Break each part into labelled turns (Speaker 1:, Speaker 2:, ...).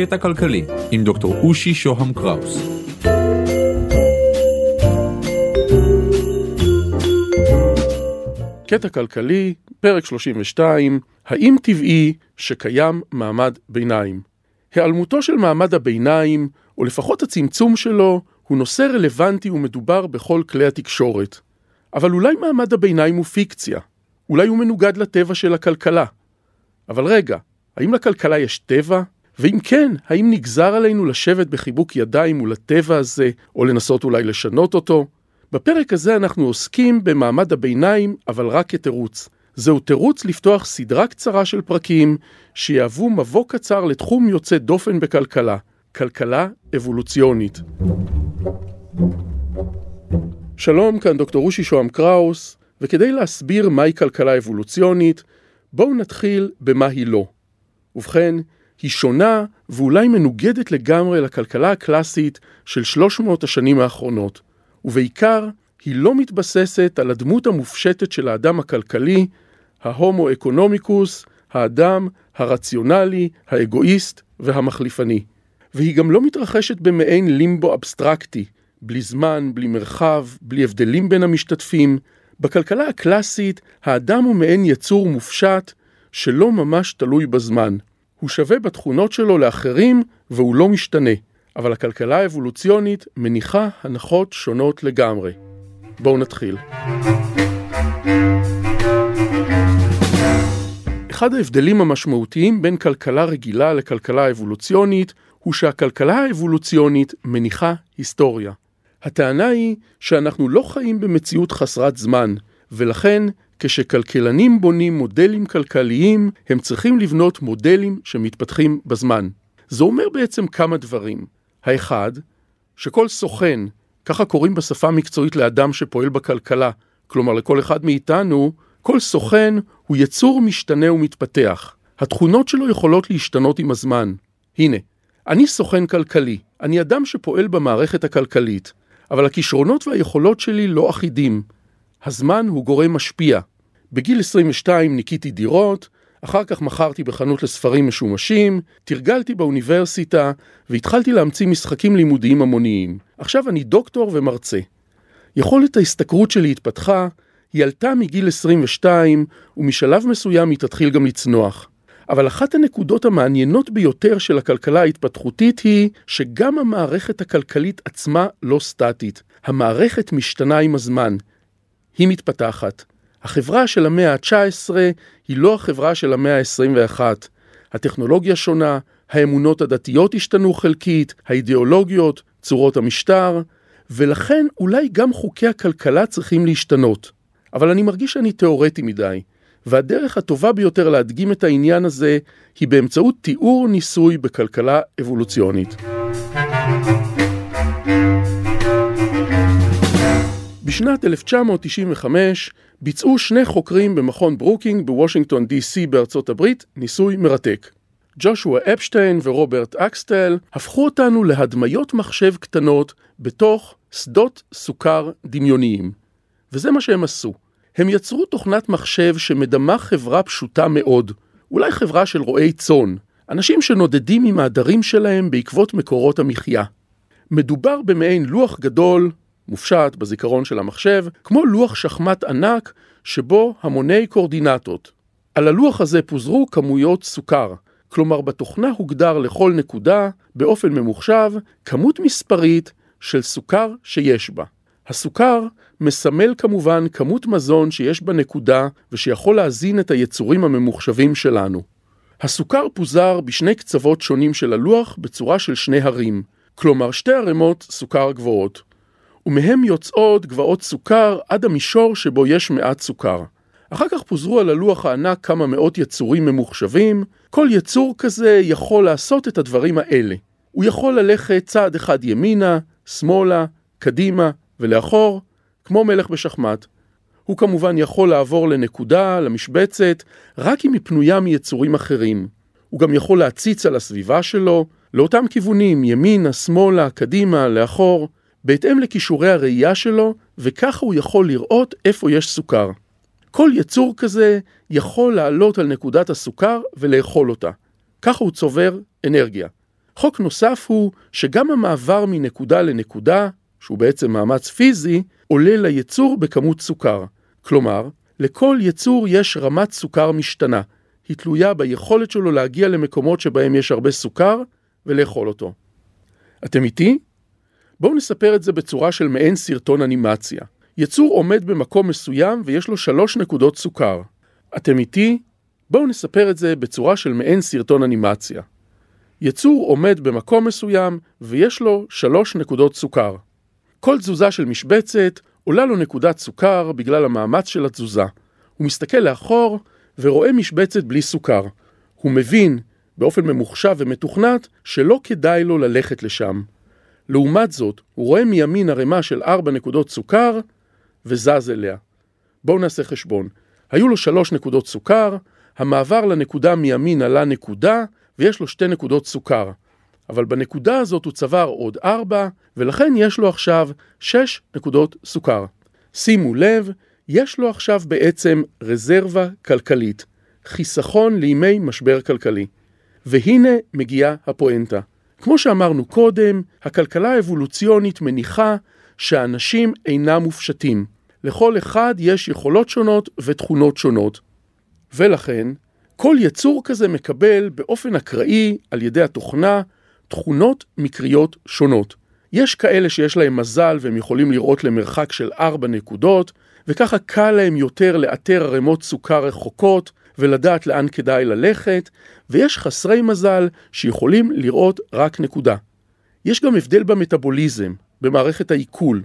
Speaker 1: קטע כלכלי עם דוקטור אושי שוהם קראוס.
Speaker 2: קטע כלכלי, פרק 32, האם טבעי שקיים מעמד ביניים? היעלמותו של מעמד הביניים, או לפחות הצמצום שלו, הוא נושא רלוונטי ומדובר בכל כלי התקשורת. אבל אולי מעמד הביניים הוא פיקציה? אולי הוא מנוגד לטבע של הכלכלה? אבל רגע, האם לכלכלה יש טבע? ואם כן, האם נגזר עלינו לשבת בחיבוק ידיים מול הטבע הזה, או לנסות אולי לשנות אותו? בפרק הזה אנחנו עוסקים במעמד הביניים, אבל רק כתירוץ. זהו תירוץ לפתוח סדרה קצרה של פרקים שיהוו מבוא קצר לתחום יוצא דופן בכלכלה, כלכלה אבולוציונית. שלום, כאן דוקטור רושי שוהם קראוס, וכדי להסביר מהי כלכלה אבולוציונית, בואו נתחיל במה היא לא. ובכן, היא שונה ואולי מנוגדת לגמרי לכלכלה הקלאסית של 300 השנים האחרונות, ובעיקר היא לא מתבססת על הדמות המופשטת של האדם הכלכלי, ההומו אקונומיקוס, האדם הרציונלי, האגואיסט והמחליפני. והיא גם לא מתרחשת במעין לימבו אבסטרקטי, בלי זמן, בלי מרחב, בלי הבדלים בין המשתתפים. בכלכלה הקלאסית האדם הוא מעין יצור מופשט שלא ממש תלוי בזמן. הוא שווה בתכונות שלו לאחרים והוא לא משתנה, אבל הכלכלה האבולוציונית מניחה הנחות שונות לגמרי. בואו נתחיל. אחד ההבדלים המשמעותיים בין כלכלה רגילה לכלכלה אבולוציונית הוא שהכלכלה האבולוציונית מניחה היסטוריה. הטענה היא שאנחנו לא חיים במציאות חסרת זמן, ולכן כשכלכלנים בונים מודלים כלכליים, הם צריכים לבנות מודלים שמתפתחים בזמן. זה אומר בעצם כמה דברים. האחד, שכל סוכן, ככה קוראים בשפה המקצועית לאדם שפועל בכלכלה, כלומר לכל אחד מאיתנו, כל סוכן הוא יצור משתנה ומתפתח. התכונות שלו יכולות להשתנות עם הזמן. הנה, אני סוכן כלכלי, אני אדם שפועל במערכת הכלכלית, אבל הכישרונות והיכולות שלי לא אחידים. הזמן הוא גורם משפיע. בגיל 22 ניקיתי דירות, אחר כך מכרתי בחנות לספרים משומשים, תרגלתי באוניברסיטה והתחלתי להמציא משחקים לימודיים המוניים. עכשיו אני דוקטור ומרצה. יכולת ההשתכרות שלי התפתחה, היא עלתה מגיל 22 ומשלב מסוים היא תתחיל גם לצנוח. אבל אחת הנקודות המעניינות ביותר של הכלכלה ההתפתחותית היא שגם המערכת הכלכלית עצמה לא סטטית. המערכת משתנה עם הזמן. היא מתפתחת. החברה של המאה ה-19 היא לא החברה של המאה ה-21. הטכנולוגיה שונה, האמונות הדתיות השתנו חלקית, האידיאולוגיות, צורות המשטר, ולכן אולי גם חוקי הכלכלה צריכים להשתנות. אבל אני מרגיש שאני תיאורטי מדי, והדרך הטובה ביותר להדגים את העניין הזה היא באמצעות תיאור ניסוי בכלכלה אבולוציונית. בשנת 1995 ביצעו שני חוקרים במכון ברוקינג בוושינגטון די.סי בארצות הברית ניסוי מרתק. ג'ושוע אפשטיין ורוברט אקסטל הפכו אותנו להדמיות מחשב קטנות בתוך שדות סוכר דמיוניים. וזה מה שהם עשו. הם יצרו תוכנת מחשב שמדמה חברה פשוטה מאוד, אולי חברה של רועי צאן, אנשים שנודדים עם העדרים שלהם בעקבות מקורות המחיה. מדובר במעין לוח גדול, מופשט בזיכרון של המחשב, כמו לוח שחמט ענק שבו המוני קורדינטות. על הלוח הזה פוזרו כמויות סוכר, כלומר בתוכנה הוגדר לכל נקודה, באופן ממוחשב, כמות מספרית של סוכר שיש בה. הסוכר מסמל כמובן כמות מזון שיש בנקודה ושיכול להזין את היצורים הממוחשבים שלנו. הסוכר פוזר בשני קצוות שונים של הלוח בצורה של שני הרים, כלומר שתי ערימות סוכר גבוהות. ומהם יוצאות גבעות סוכר עד המישור שבו יש מעט סוכר. אחר כך פוזרו על הלוח הענק כמה מאות יצורים ממוחשבים, כל יצור כזה יכול לעשות את הדברים האלה. הוא יכול ללכת צעד אחד ימינה, שמאלה, קדימה ולאחור, כמו מלך בשחמט. הוא כמובן יכול לעבור לנקודה, למשבצת, רק אם היא פנויה מיצורים אחרים. הוא גם יכול להציץ על הסביבה שלו, לאותם כיוונים, ימינה, שמאלה, קדימה, לאחור, בהתאם לכישורי הראייה שלו, וככה הוא יכול לראות איפה יש סוכר. כל יצור כזה יכול לעלות על נקודת הסוכר ולאכול אותה. ככה הוא צובר אנרגיה. חוק נוסף הוא שגם המעבר מנקודה לנקודה, שהוא בעצם מאמץ פיזי, עולה ליצור בכמות סוכר. כלומר, לכל יצור יש רמת סוכר משתנה. היא תלויה ביכולת שלו להגיע למקומות שבהם יש הרבה סוכר ולאכול אותו. אתם איתי? בואו נספר את זה בצורה של מעין סרטון אנימציה. יצור עומד במקום מסוים ויש לו שלוש נקודות סוכר. אתם איתי? בואו נספר את זה בצורה של מעין סרטון אנימציה. יצור עומד במקום מסוים ויש לו שלוש נקודות סוכר. כל תזוזה של משבצת עולה לו נקודת סוכר בגלל המאמץ של התזוזה. הוא מסתכל לאחור ורואה משבצת בלי סוכר. הוא מבין, באופן ממוחשב ומתוכנת, שלא כדאי לו ללכת לשם. לעומת זאת, הוא רואה מימין ערימה של ארבע נקודות סוכר וזז אליה. בואו נעשה חשבון. היו לו שלוש נקודות סוכר, המעבר לנקודה מימין עלה נקודה, ויש לו שתי נקודות סוכר. אבל בנקודה הזאת הוא צבר עוד ארבע, ולכן יש לו עכשיו שש נקודות סוכר. שימו לב, יש לו עכשיו בעצם רזרבה כלכלית, חיסכון לימי משבר כלכלי. והנה מגיעה הפואנטה. כמו שאמרנו קודם, הכלכלה האבולוציונית מניחה שאנשים אינם מופשטים. לכל אחד יש יכולות שונות ותכונות שונות. ולכן, כל יצור כזה מקבל באופן אקראי על ידי התוכנה תכונות מקריות שונות. יש כאלה שיש להם מזל והם יכולים לראות למרחק של ארבע נקודות, וככה קל להם יותר לאתר ערימות סוכר רחוקות ולדעת לאן כדאי ללכת, ויש חסרי מזל שיכולים לראות רק נקודה. יש גם הבדל במטאבוליזם, במערכת העיכול.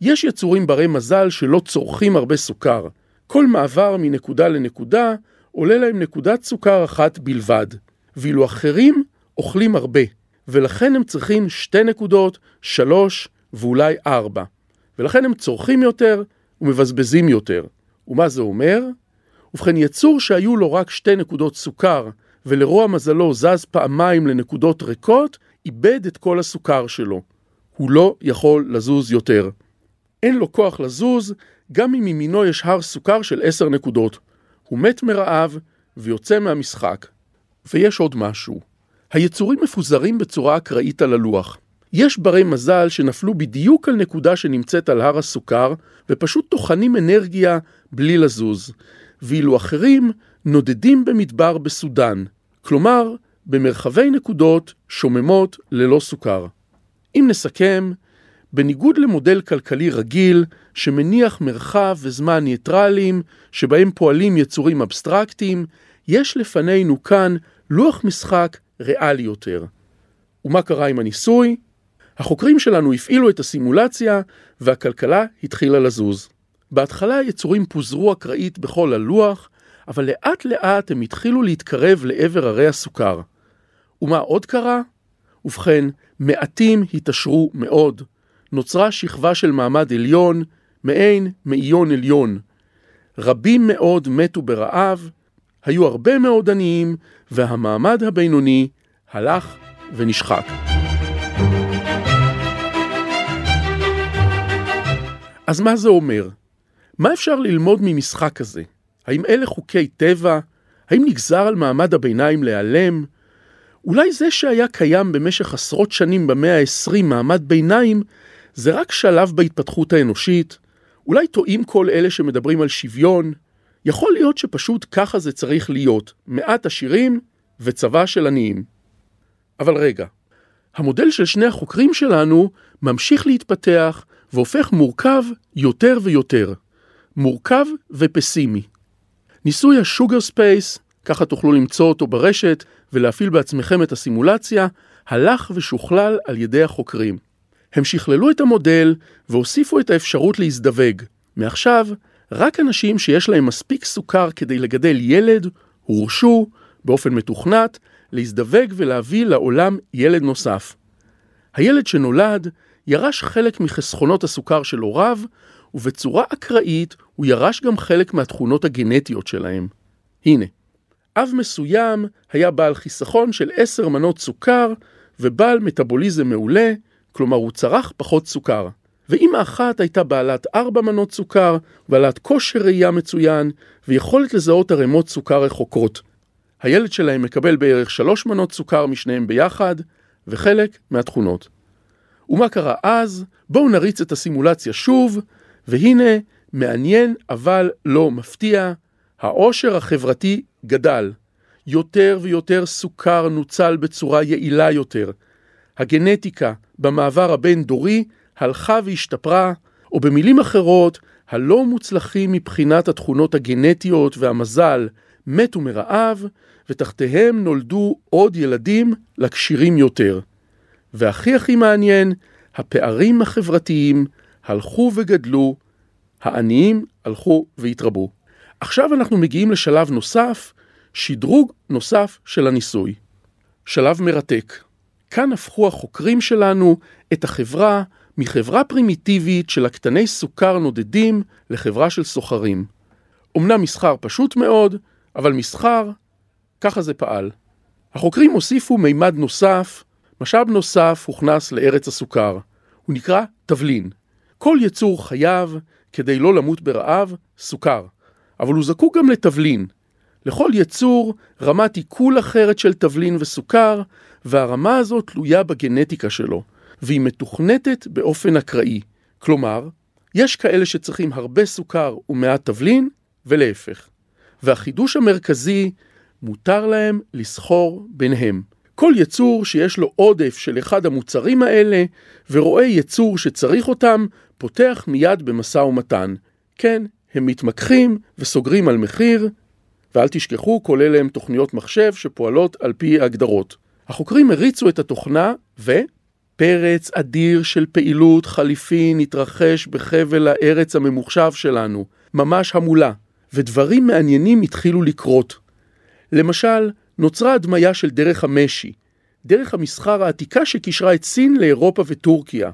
Speaker 2: יש יצורים ברי מזל שלא צורכים הרבה סוכר. כל מעבר מנקודה לנקודה עולה להם נקודת סוכר אחת בלבד, ואילו אחרים אוכלים הרבה, ולכן הם צריכים שתי נקודות, שלוש ואולי ארבע. ולכן הם צורכים יותר ומבזבזים יותר. ומה זה אומר? ובכן, יצור שהיו לו רק שתי נקודות סוכר, ולרוע מזלו זז פעמיים לנקודות ריקות, איבד את כל הסוכר שלו. הוא לא יכול לזוז יותר. אין לו כוח לזוז, גם אם מימינו יש הר סוכר של עשר נקודות. הוא מת מרעב ויוצא מהמשחק. ויש עוד משהו. היצורים מפוזרים בצורה אקראית על הלוח. יש ברי מזל שנפלו בדיוק על נקודה שנמצאת על הר הסוכר, ופשוט טוחנים אנרגיה בלי לזוז. ואילו אחרים נודדים במדבר בסודאן, כלומר, במרחבי נקודות שוממות ללא סוכר. אם נסכם, בניגוד למודל כלכלי רגיל, שמניח מרחב וזמן ניטרליים, שבהם פועלים יצורים אבסטרקטיים, יש לפנינו כאן לוח משחק ריאלי יותר. ומה קרה עם הניסוי? החוקרים שלנו הפעילו את הסימולציה והכלכלה התחילה לזוז. בהתחלה היצורים פוזרו אקראית בכל הלוח, אבל לאט לאט הם התחילו להתקרב לעבר הרי הסוכר. ומה עוד קרה? ובכן, מעטים התעשרו מאוד. נוצרה שכבה של מעמד עליון, מעין מאיון עליון. רבים מאוד מתו ברעב, היו הרבה מאוד עניים, והמעמד הבינוני הלך ונשחק. אז מה זה אומר? מה אפשר ללמוד ממשחק כזה? האם אלה חוקי טבע? האם נגזר על מעמד הביניים להיעלם? אולי זה שהיה קיים במשך עשרות שנים במאה ה-20 מעמד ביניים, זה רק שלב בהתפתחות האנושית? אולי טועים כל אלה שמדברים על שוויון? יכול להיות שפשוט ככה זה צריך להיות, מעט עשירים וצבא של עניים. אבל רגע, המודל של שני החוקרים שלנו ממשיך להתפתח והופך מורכב יותר ויותר. מורכב ופסימי. ניסוי ה Sugarscape, ככה תוכלו למצוא אותו ברשת ולהפעיל בעצמכם את הסימולציה, הלך ושוכלל על ידי החוקרים. הם שכללו את המודל והוסיפו את האפשרות להזדווג. מעכשיו, רק אנשים שיש להם מספיק סוכר כדי לגדל ילד, הורשו, באופן מתוכנת, להזדווג ולהביא לעולם ילד נוסף. הילד שנולד ירש חלק מחסכונות הסוכר של הוריו, ובצורה אקראית הוא ירש גם חלק מהתכונות הגנטיות שלהם. הנה, אב מסוים היה בעל חיסכון של עשר מנות סוכר ובעל מטאבוליזם מעולה, כלומר הוא צרך פחות סוכר. ואמא אחת הייתה בעלת ארבע מנות סוכר, בעלת כושר ראייה מצוין ויכולת לזהות ערימות סוכר רחוקות. הילד שלהם מקבל בערך שלוש מנות סוכר משניהם ביחד, וחלק מהתכונות. ומה קרה אז? בואו נריץ את הסימולציה שוב, והנה, מעניין אבל לא מפתיע, העושר החברתי גדל. יותר ויותר סוכר נוצל בצורה יעילה יותר. הגנטיקה במעבר הבין-דורי הלכה והשתפרה, או במילים אחרות, הלא מוצלחים מבחינת התכונות הגנטיות והמזל מתו מרעב, ותחתיהם נולדו עוד ילדים לכשירים יותר. והכי הכי מעניין, הפערים החברתיים הלכו וגדלו, העניים הלכו והתרבו. עכשיו אנחנו מגיעים לשלב נוסף, שדרוג נוסף של הניסוי. שלב מרתק. כאן הפכו החוקרים שלנו את החברה מחברה פרימיטיבית של הקטני סוכר נודדים לחברה של סוחרים. אמנם מסחר פשוט מאוד, אבל מסחר, ככה זה פעל. החוקרים הוסיפו מימד נוסף, משאב נוסף הוכנס לארץ הסוכר. הוא נקרא תבלין. כל יצור חייב, כדי לא למות ברעב, סוכר. אבל הוא זקוק גם לתבלין. לכל יצור רמת עיכול אחרת של תבלין וסוכר, והרמה הזאת תלויה בגנטיקה שלו, והיא מתוכנתת באופן אקראי. כלומר, יש כאלה שצריכים הרבה סוכר ומעט תבלין, ולהפך. והחידוש המרכזי, מותר להם לסחור ביניהם. כל יצור שיש לו עודף של אחד המוצרים האלה, ורואה יצור שצריך אותם, פותח מיד במשא ומתן. כן, הם מתמקחים וסוגרים על מחיר, ואל תשכחו, כל אלה הם תוכניות מחשב שפועלות על פי הגדרות. החוקרים הריצו את התוכנה, ופרץ אדיר של פעילות חליפין התרחש בחבל הארץ הממוחשב שלנו, ממש המולה, ודברים מעניינים התחילו לקרות. למשל, נוצרה הדמיה של דרך המשי, דרך המסחר העתיקה שקישרה את סין לאירופה וטורקיה.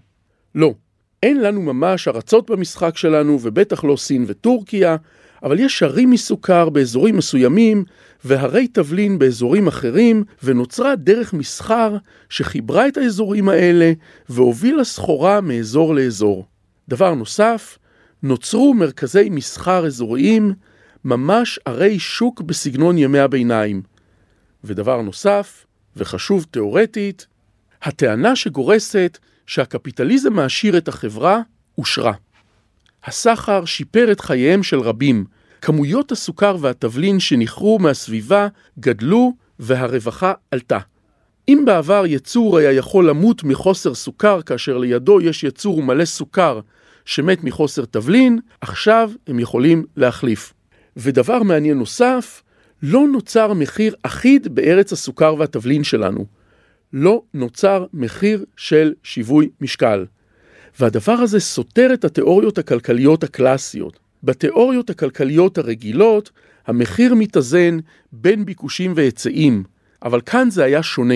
Speaker 2: לא, אין לנו ממש ארצות במשחק שלנו, ובטח לא סין וטורקיה, אבל יש שרים מסוכר באזורים מסוימים, והרי תבלין באזורים אחרים, ונוצרה דרך מסחר שחיברה את האזורים האלה, והובילה סחורה מאזור לאזור. דבר נוסף, נוצרו מרכזי מסחר אזוריים, ממש ערי שוק בסגנון ימי הביניים. ודבר נוסף, וחשוב תאורטית, הטענה שגורסת שהקפיטליזם מעשיר את החברה אושרה. הסחר שיפר את חייהם של רבים, כמויות הסוכר והתבלין שנכרו מהסביבה גדלו והרווחה עלתה. אם בעבר יצור היה יכול למות מחוסר סוכר כאשר לידו יש יצור מלא סוכר שמת מחוסר תבלין, עכשיו הם יכולים להחליף. ודבר מעניין נוסף, לא נוצר מחיר אחיד בארץ הסוכר והתבלין שלנו. לא נוצר מחיר של שיווי משקל. והדבר הזה סותר את התיאוריות הכלכליות הקלאסיות. בתיאוריות הכלכליות הרגילות, המחיר מתאזן בין ביקושים והיצעים, אבל כאן זה היה שונה.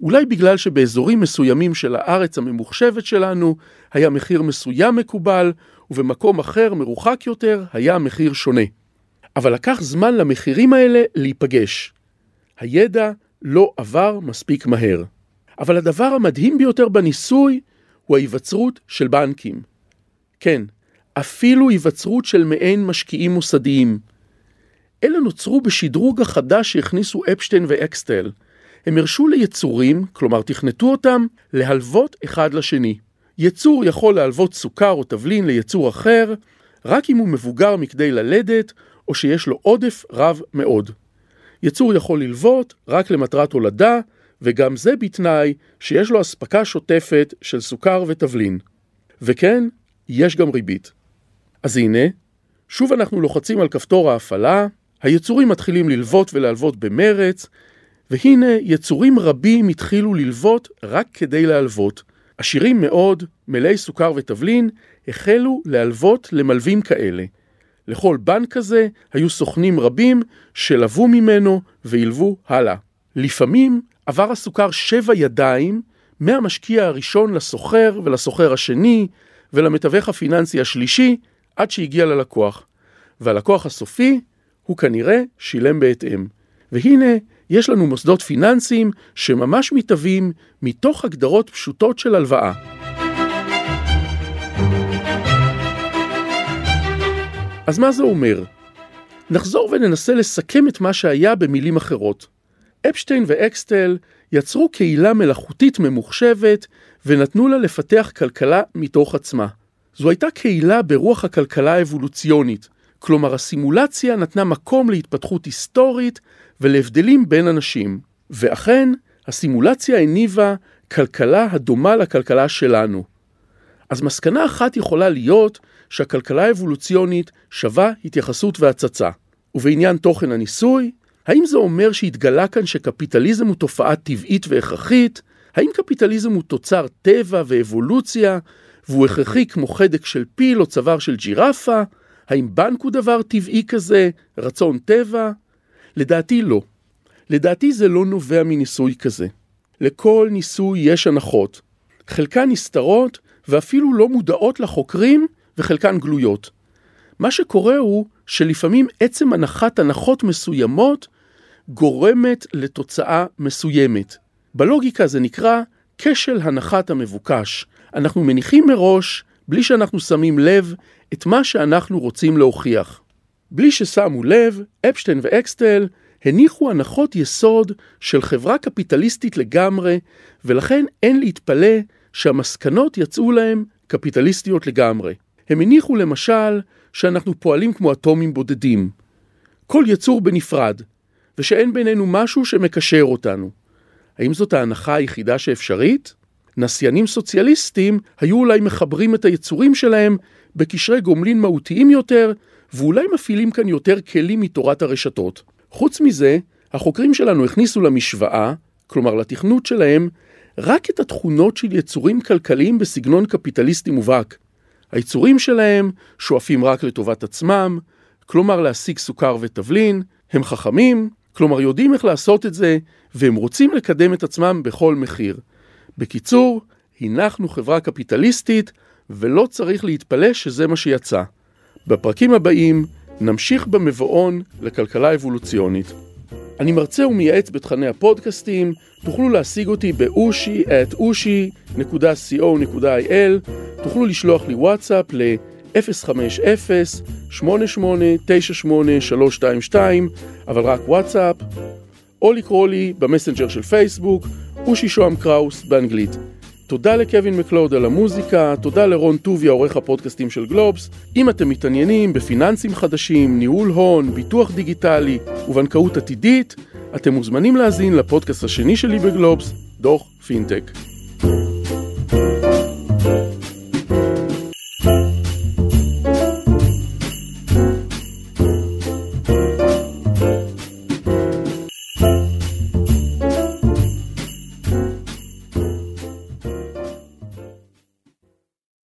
Speaker 2: אולי בגלל שבאזורים מסוימים של הארץ הממוחשבת שלנו היה מחיר מסוים מקובל, ובמקום אחר, מרוחק יותר, היה מחיר שונה. אבל לקח זמן למחירים האלה להיפגש. הידע לא עבר מספיק מהר. אבל הדבר המדהים ביותר בניסוי הוא ההיווצרות של בנקים. כן, אפילו היווצרות של מעין משקיעים מוסדיים. אלה נוצרו בשדרוג החדש שהכניסו אפשטיין ואקסטל. הם הרשו ליצורים, כלומר תכנתו אותם, להלוות אחד לשני. יצור יכול להלוות סוכר או תבלין ליצור אחר, רק אם הוא מבוגר מכדי ללדת, או שיש לו עודף רב מאוד. יצור יכול ללוות רק למטרת הולדה, וגם זה בתנאי שיש לו אספקה שוטפת של סוכר ותבלין. וכן, יש גם ריבית. אז הנה, שוב אנחנו לוחצים על כפתור ההפעלה, היצורים מתחילים ללוות ולהלוות במרץ, והנה יצורים רבים התחילו ללוות רק כדי להלוות. עשירים מאוד, מלאי סוכר ותבלין, החלו להלוות למלווים כאלה. לכל בנק כזה היו סוכנים רבים שלוו ממנו והלוו הלאה. לפעמים עבר הסוכר שבע ידיים מהמשקיע הראשון לסוחר ולסוחר השני ולמתווך הפיננסי השלישי עד שהגיע ללקוח. והלקוח הסופי הוא כנראה שילם בהתאם. והנה יש לנו מוסדות פיננסיים שממש מתהווים מתוך הגדרות פשוטות של הלוואה. אז מה זה אומר? נחזור וננסה לסכם את מה שהיה במילים אחרות. אפשטיין ואקסטל יצרו קהילה מלאכותית ממוחשבת ונתנו לה לפתח כלכלה מתוך עצמה. זו הייתה קהילה ברוח הכלכלה האבולוציונית, כלומר הסימולציה נתנה מקום להתפתחות היסטורית ולהבדלים בין אנשים. ואכן, הסימולציה הניבה כלכלה הדומה לכלכלה שלנו. אז מסקנה אחת יכולה להיות שהכלכלה האבולוציונית שווה התייחסות והצצה. ובעניין תוכן הניסוי, האם זה אומר שהתגלה כאן שקפיטליזם הוא תופעה טבעית והכרחית? האם קפיטליזם הוא תוצר טבע ואבולוציה, והוא הכרחי כמו חדק של פיל או צוואר של ג'ירפה? האם בנק הוא דבר טבעי כזה, רצון טבע? לדעתי לא. לדעתי זה לא נובע מניסוי כזה. לכל ניסוי יש הנחות. חלקן נסתרות ואפילו לא מודעות לחוקרים וחלקן גלויות. מה שקורה הוא שלפעמים עצם הנחת הנחות מסוימות גורמת לתוצאה מסוימת. בלוגיקה זה נקרא כשל הנחת המבוקש. אנחנו מניחים מראש, בלי שאנחנו שמים לב, את מה שאנחנו רוצים להוכיח. בלי ששמו לב, אפשטיין ואקסטל הניחו הנחות יסוד של חברה קפיטליסטית לגמרי, ולכן אין להתפלא שהמסקנות יצאו להם קפיטליסטיות לגמרי. הם הניחו למשל שאנחנו פועלים כמו אטומים בודדים. כל יצור בנפרד, ושאין בינינו משהו שמקשר אותנו. האם זאת ההנחה היחידה שאפשרית? נסיינים סוציאליסטים היו אולי מחברים את היצורים שלהם בקשרי גומלין מהותיים יותר, ואולי מפעילים כאן יותר כלים מתורת הרשתות. חוץ מזה, החוקרים שלנו הכניסו למשוואה, כלומר לתכנות שלהם, רק את התכונות של יצורים כלכליים בסגנון קפיטליסטי מובהק. היצורים שלהם שואפים רק לטובת עצמם, כלומר להשיג סוכר ותבלין, הם חכמים, כלומר יודעים איך לעשות את זה, והם רוצים לקדם את עצמם בכל מחיר. בקיצור, הנחנו חברה קפיטליסטית, ולא צריך להתפלא שזה מה שיצא. בפרקים הבאים נמשיך במבואון לכלכלה אבולוציונית. אני מרצה ומייעץ בתכני הפודקאסטים, תוכלו להשיג אותי באושי את אושי.co.il, תוכלו לשלוח לי וואטסאפ ל-050-8898-322, אבל רק וואטסאפ, או לקרוא לי במסנג'ר של פייסבוק, אושי שוהם קראוס באנגלית. תודה לקווין מקלוד על המוזיקה, תודה לרון טוביה, עורך הפודקאסטים של גלובס. אם אתם מתעניינים בפיננסים חדשים, ניהול הון, ביטוח דיגיטלי ובנקאות עתידית, אתם מוזמנים להאזין לפודקאסט השני שלי בגלובס, דוח פינטק.